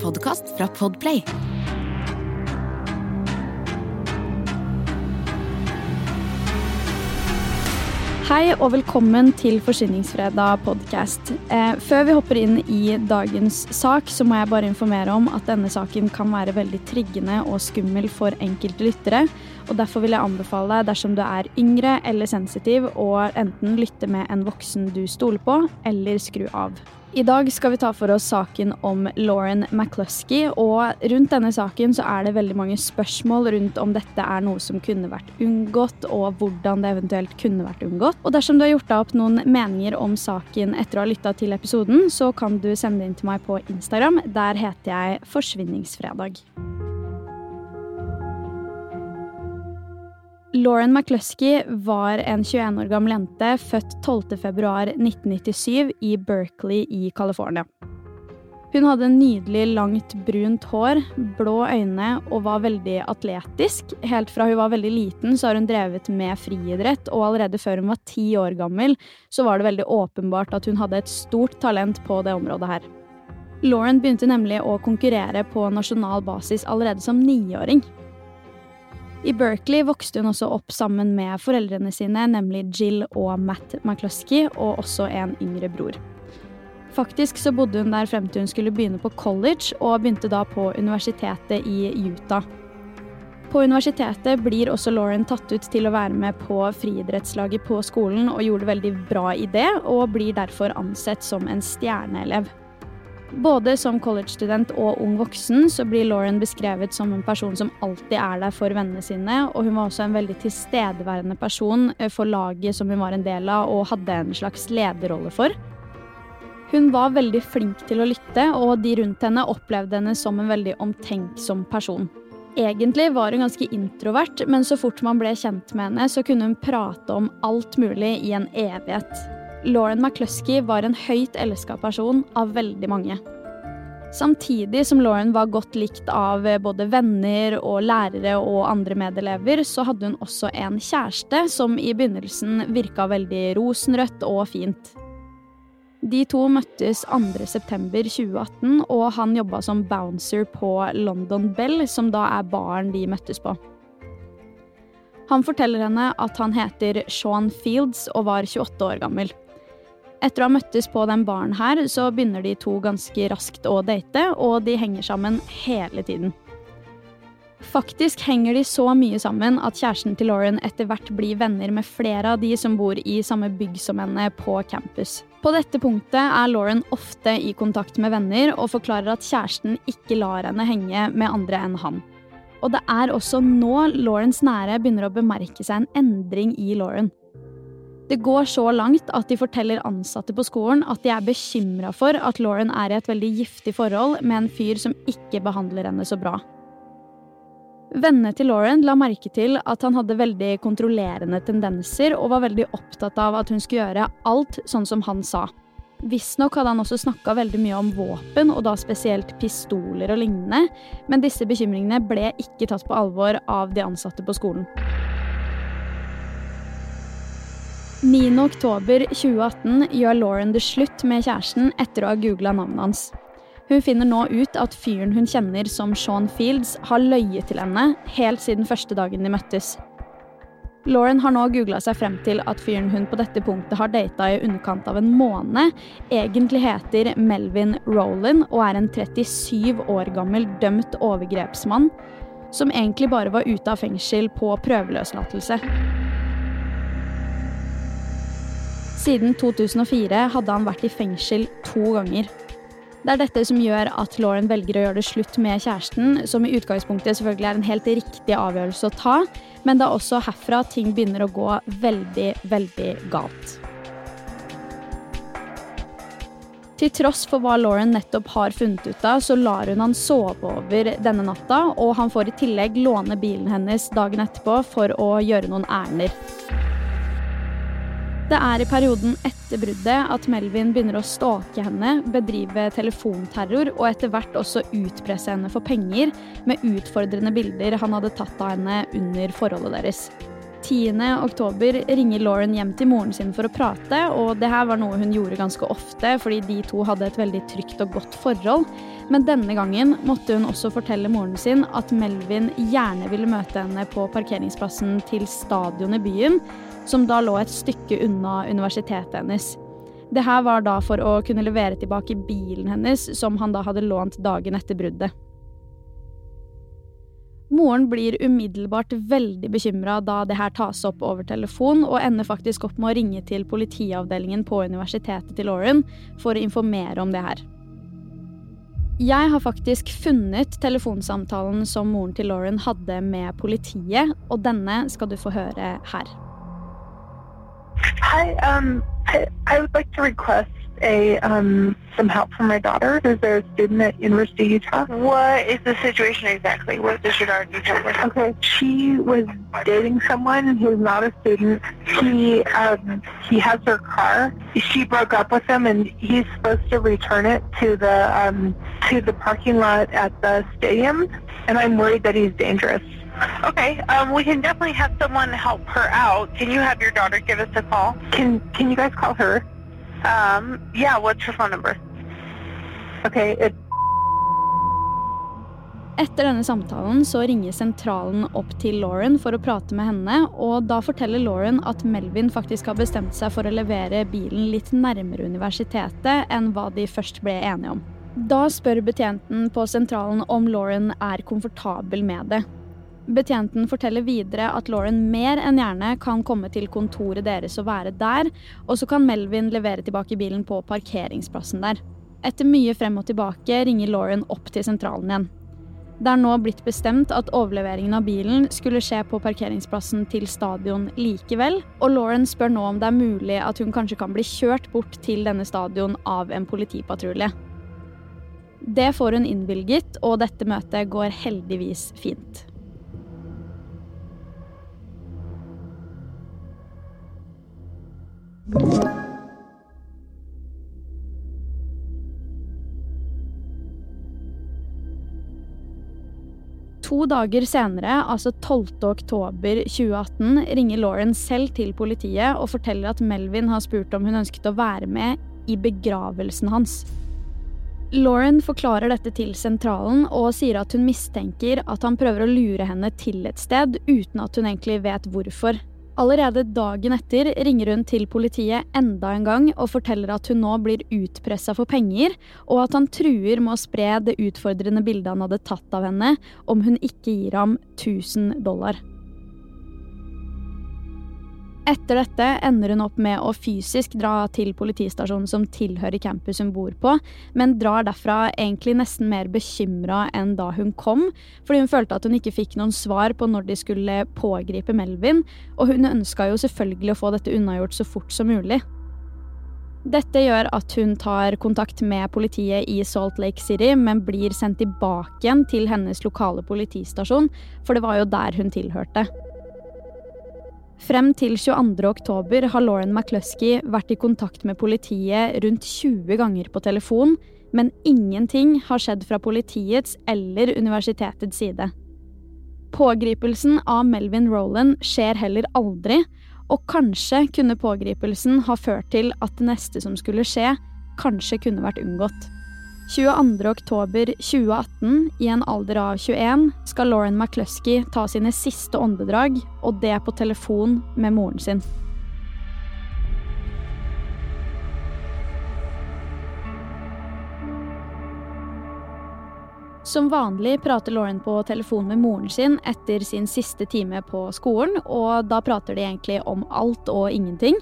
en podkast fra Podplay. Hei og velkommen til Forsyningsfredag podkast. Eh, før vi hopper inn i dagens sak, så må jeg bare informere om at denne saken kan være veldig triggende og skummel for enkelte lyttere. og Derfor vil jeg anbefale deg, dersom du er yngre eller sensitiv, å enten lytte med en voksen du stoler på, eller skru av. I dag skal vi ta for oss saken om Lauren McCluskey, og rundt denne saken så er det veldig mange spørsmål rundt om dette er noe som kunne vært unngått, og hvordan det eventuelt kunne vært unngått. Og dersom du har gjort deg opp noen meninger om saken etter å ha lytta til episoden, så kan du sende det inn til meg på Instagram. Der heter jeg Forsvinningsfredag. Lauren McCluskey var en 21 år gammel jente født 12.2.1997 i Berkeley i California. Hun hadde nydelig, langt, brunt hår, blå øyne og var veldig atletisk. Helt fra hun var veldig liten, så har hun drevet med friidrett, og allerede før hun var ti år gammel, så var det veldig åpenbart at hun hadde et stort talent på det området her. Lauren begynte nemlig å konkurrere på nasjonal basis allerede som niåring. I Berkeley vokste hun også opp sammen med foreldrene sine, nemlig Jill og Matt McCluskey, og også en yngre bror. Faktisk så bodde hun der frem til hun skulle begynne på college, og begynte da på universitetet i Utah. På universitetet blir også Lauren tatt ut til å være med på friidrettslaget på skolen, og gjorde veldig bra i det, og blir derfor ansett som en stjerneelev. Både som college-student og ung voksen så blir Lauren beskrevet som en person som alltid er der for vennene sine, og hun var også en veldig tilstedeværende person eh, for laget som hun var en del av og hadde en slags lederrolle for. Hun var veldig flink til å lytte, og de rundt henne opplevde henne som en veldig omtenksom person. Egentlig var hun ganske introvert, men så fort man ble kjent med henne, så kunne hun prate om alt mulig i en evighet. Lauren McCluskey var en høyt elska person av veldig mange. Samtidig som Lauren var godt likt av både venner og lærere og andre medelever, så hadde hun også en kjæreste som i begynnelsen virka veldig rosenrødt og fint. De to møttes 2.9.2018, og han jobba som bouncer på London Bell, som da er baren de møttes på. Han forteller henne at han heter Sean Fields og var 28 år gammel. Etter å ha møttes på den baren her, så begynner de to ganske raskt å date, og de henger sammen hele tiden. Faktisk henger de så mye sammen at kjæresten til Lauren etter hvert blir venner med flere av de som bor i samme bygg som henne på campus. På dette punktet er Lauren ofte i kontakt med venner og forklarer at kjæresten ikke lar henne henge med andre enn han. Og det er også nå Laurens nære begynner å bemerke seg en endring i Lauren. Det går så langt at de forteller ansatte på skolen at de er bekymra for at Lauren er i et veldig giftig forhold med en fyr som ikke behandler henne så bra. Vennene til Lauren la merke til at han hadde veldig kontrollerende tendenser og var veldig opptatt av at hun skulle gjøre alt sånn som han sa. Visstnok hadde han også snakka veldig mye om våpen, og da spesielt pistoler og lignende, men disse bekymringene ble ikke tatt på alvor av de ansatte på skolen. 9.10.2018 gjør Lauren det slutt med kjæresten etter å ha googla navnet hans. Hun finner nå ut at fyren hun kjenner som Sean Fields, har løyet til henne helt siden første dagen de møttes. Lauren har nå googla seg frem til at fyren hun på dette punktet har data i underkant av en måned, egentlig heter Melvin Roland og er en 37 år gammel dømt overgrepsmann som egentlig bare var ute av fengsel på prøveløslatelse. Siden 2004 hadde han vært i fengsel to ganger. Det er dette som gjør at Lauren velger å gjøre det slutt med kjæresten, som i utgangspunktet selvfølgelig er en helt riktig avgjørelse å ta, men det er også herfra ting begynner å gå veldig, veldig galt. Til tross for hva Lauren nettopp har funnet ut av, så lar hun han sove over denne natta, og han får i tillegg låne bilen hennes dagen etterpå for å gjøre noen ærender. Det er i perioden etter bruddet at Melvin begynner å stalke henne, bedrive telefonterror og etter hvert også utpresse henne for penger med utfordrende bilder han hadde tatt av henne under forholdet deres. 10. oktober ringer Lauren hjem til moren sin for å prate, og det her var noe hun gjorde ganske ofte, fordi de to hadde et veldig trygt og godt forhold. Men denne gangen måtte hun også fortelle moren sin at Melvin gjerne ville møte henne på parkeringsplassen til stadion i byen, som da lå et stykke unna universitetet hennes. Det her var da for å kunne levere tilbake bilen hennes, som han da hadde lånt dagen etter bruddet. Moren blir umiddelbart veldig bekymra da det her tas opp over telefon, og ender faktisk opp med å ringe til politiavdelingen på universitetet til Lauren for å informere om det her. Jeg har faktisk funnet telefonsamtalen som moren til Lauren hadde med politiet, og denne skal du få høre her. Hi, um, I, I would like to request a um, some help from my daughter, who's a student at University of Utah. What is the situation exactly? What does your daughter need help with? Okay, she was dating someone and who's not a student. He um, he has her car. She broke up with him, and he's supposed to return it to the um, to the parking lot at the stadium. And I'm worried that he's dangerous. Okay, um, we can definitely have someone help her out. Can you have your daughter give us a call? Can Can you guys call her? Um, yeah, what's her phone number? Okay, it, Etter denne samtalen så ringer sentralen opp til Lauren for å prate med henne, og da forteller Lauren at Melvin faktisk har bestemt seg for å levere bilen litt nærmere universitetet enn hva de først ble enige om. Da spør betjenten på sentralen om Lauren er komfortabel med det. Betjenten forteller videre at Lauren mer enn gjerne kan komme til kontoret deres og være der, og så kan Melvin levere tilbake bilen på parkeringsplassen der. Etter mye frem og tilbake ringer Lauren opp til sentralen igjen. Det er nå blitt bestemt at overleveringen av bilen skulle skje på parkeringsplassen til stadion likevel, og Lauren spør nå om det er mulig at hun kanskje kan bli kjørt bort til denne stadion av en politipatrulje. Det får hun innvilget, og dette møtet går heldigvis fint. To dager senere, altså 12. oktober 2018, ringer Lauren selv til politiet og forteller at Melvin har spurt om hun ønsket å være med i begravelsen hans. Lauren forklarer dette til sentralen og sier at hun mistenker at han prøver å lure henne til et sted uten at hun egentlig vet hvorfor. Allerede dagen etter ringer hun til politiet enda en gang og forteller at hun nå blir utpressa for penger, og at han truer med å spre det utfordrende bildet han hadde tatt av henne om hun ikke gir ham 1000 dollar. Etter dette ender hun opp med å fysisk dra til politistasjonen som tilhører campus hun bor på, men drar derfra egentlig nesten mer bekymra enn da hun kom, fordi hun følte at hun ikke fikk noen svar på når de skulle pågripe Melvin, og hun ønska jo selvfølgelig å få dette unnagjort så fort som mulig. Dette gjør at hun tar kontakt med politiet i Salt Lake City, men blir sendt tilbake igjen til hennes lokale politistasjon, for det var jo der hun tilhørte. Frem til 22. oktober har Lauren McCluskey vært i kontakt med politiet rundt 20 ganger på telefon, men ingenting har skjedd fra politiets eller universitetets side. Pågripelsen av Melvin Roland skjer heller aldri, og kanskje kunne pågripelsen ha ført til at det neste som skulle skje, kanskje kunne vært unngått. 22.10.2018, i en alder av 21, skal Lauren McCluskey ta sine siste åndedrag, og det på telefon med moren sin. Som vanlig prater Lauren på telefon med moren sin etter sin siste time på skolen, og da prater de egentlig om alt og ingenting.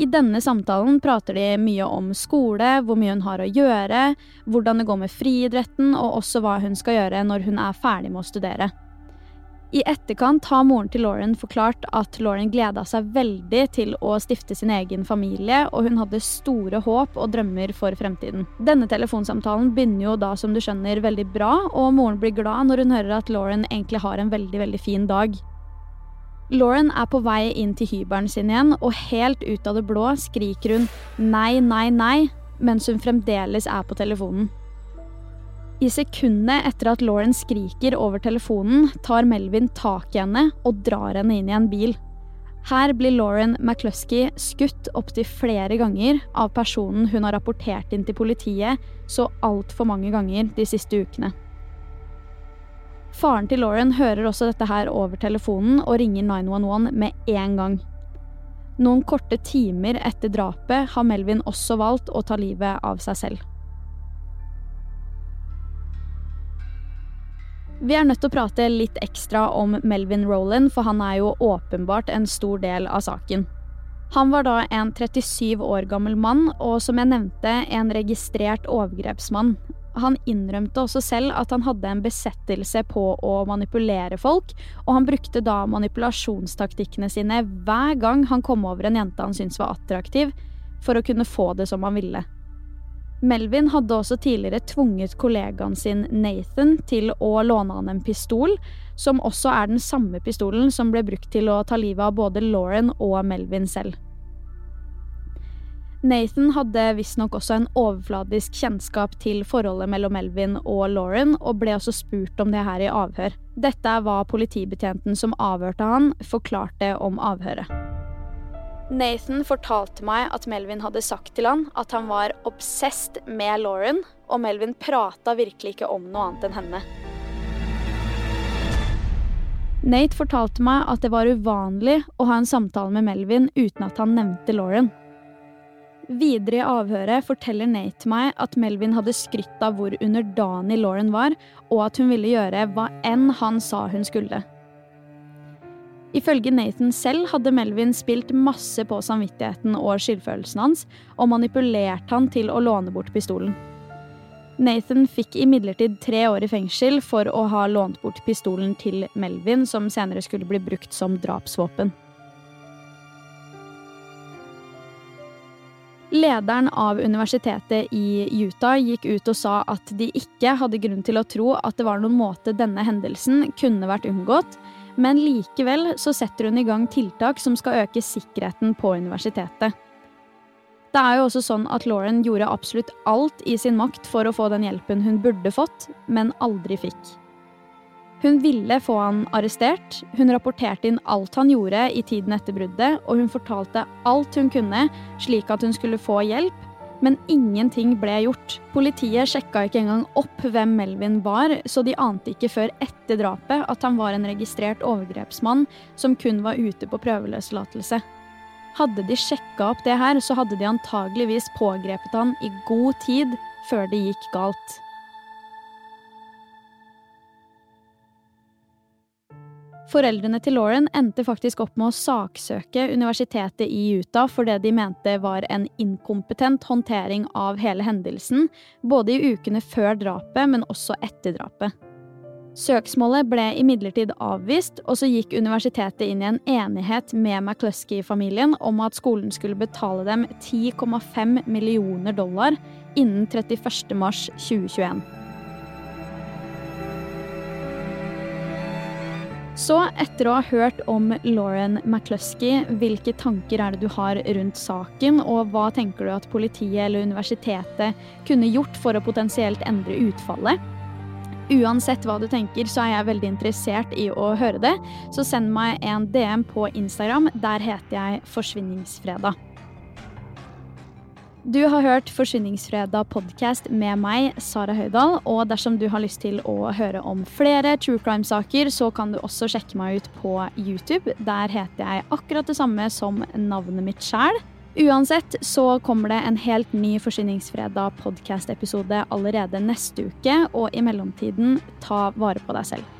I denne samtalen prater de mye om skole, hvor mye hun har å gjøre, hvordan det går med friidretten, og også hva hun skal gjøre når hun er ferdig med å studere. I etterkant har moren til Lauren forklart at Lauren gleda seg veldig til å stifte sin egen familie, og hun hadde store håp og drømmer for fremtiden. Denne telefonsamtalen begynner jo da, som du skjønner, veldig bra, og moren blir glad når hun hører at Lauren egentlig har en veldig, veldig fin dag. Lauren er på vei inn til hybelen sin igjen, og helt ut av det blå skriker hun nei, nei, nei, mens hun fremdeles er på telefonen. I sekundet etter at Lauren skriker over telefonen, tar Melvin tak i henne og drar henne inn i en bil. Her blir Lauren McCluskey skutt opptil flere ganger av personen hun har rapportert inn til politiet så altfor mange ganger de siste ukene. Faren til Lauren hører også dette her over telefonen og ringer 911 med en gang. Noen korte timer etter drapet har Melvin også valgt å ta livet av seg selv. Vi er nødt til å prate litt ekstra om Melvin Roland, for han er jo åpenbart en stor del av saken. Han var da en 37 år gammel mann, og som jeg nevnte, en registrert overgrepsmann. Han innrømte også selv at han hadde en besettelse på å manipulere folk, og han brukte da manipulasjonstaktikkene sine hver gang han kom over en jente han syntes var attraktiv, for å kunne få det som han ville. Melvin hadde også tidligere tvunget kollegaen sin Nathan til å låne han en pistol, som også er den samme pistolen som ble brukt til å ta livet av både Lauren og Melvin selv. Nathan hadde visstnok også en overfladisk kjennskap til forholdet mellom Melvin og Lauren, og ble også spurt om det her i avhør. Dette er hva politibetjenten som avhørte han, forklarte om avhøret. Nathan fortalte meg at Melvin hadde sagt til han at han var obsessed med Lauren, og Melvin prata virkelig ikke om noe annet enn henne. Nate fortalte meg at det var uvanlig å ha en samtale med Melvin uten at han nevnte Lauren. Videre i avhøret forteller Nate meg at Melvin hadde skrytt av hvor underdanig Lauren var, og at hun ville gjøre hva enn han sa hun skulle. Ifølge Nathan selv hadde Melvin spilt masse på samvittigheten og skyldfølelsen hans, og manipulert han til å låne bort pistolen. Nathan fikk imidlertid tre år i fengsel for å ha lånt bort pistolen til Melvin, som senere skulle bli brukt som drapsvåpen. Lederen av universitetet i Utah gikk ut og sa at de ikke hadde grunn til å tro at det var noen måte denne hendelsen kunne vært unngått, men likevel så setter hun i gang tiltak som skal øke sikkerheten på universitetet. Det er jo også sånn at Lauren gjorde absolutt alt i sin makt for å få den hjelpen hun burde fått, men aldri fikk. Hun ville få han arrestert, hun rapporterte inn alt han gjorde i tiden etter bruddet, og hun fortalte alt hun kunne, slik at hun skulle få hjelp, men ingenting ble gjort. Politiet sjekka ikke engang opp hvem Melvin var, så de ante ikke før etter drapet at han var en registrert overgrepsmann som kun var ute på prøveløslatelse. Hadde de sjekka opp det her, så hadde de antageligvis pågrepet han i god tid før det gikk galt. Foreldrene til Lauren endte faktisk opp med å saksøke universitetet i Utah for det de mente var en inkompetent håndtering av hele hendelsen, både i ukene før drapet, men også etter drapet. Søksmålet ble imidlertid avvist, og så gikk universitetet inn i en enighet med McCluskey-familien om at skolen skulle betale dem 10,5 millioner dollar innen 31. mars 2021. Så etter å ha hørt om Lauren McCluskey, hvilke tanker er det du har rundt saken, og hva tenker du at politiet eller universitetet kunne gjort for å potensielt endre utfallet? Uansett hva du tenker, så er jeg veldig interessert i å høre det, så send meg en DM på Instagram. Der heter jeg Forsvinningsfredag. Du har hørt Forsvinningsfredag podkast med meg, Sara Høydahl. Og dersom du har lyst til å høre om flere true crime-saker, så kan du også sjekke meg ut på YouTube. Der heter jeg akkurat det samme som navnet mitt sjæl. Uansett så kommer det en helt ny Forsvinningsfredag podkast-episode allerede neste uke, og i mellomtiden, ta vare på deg selv.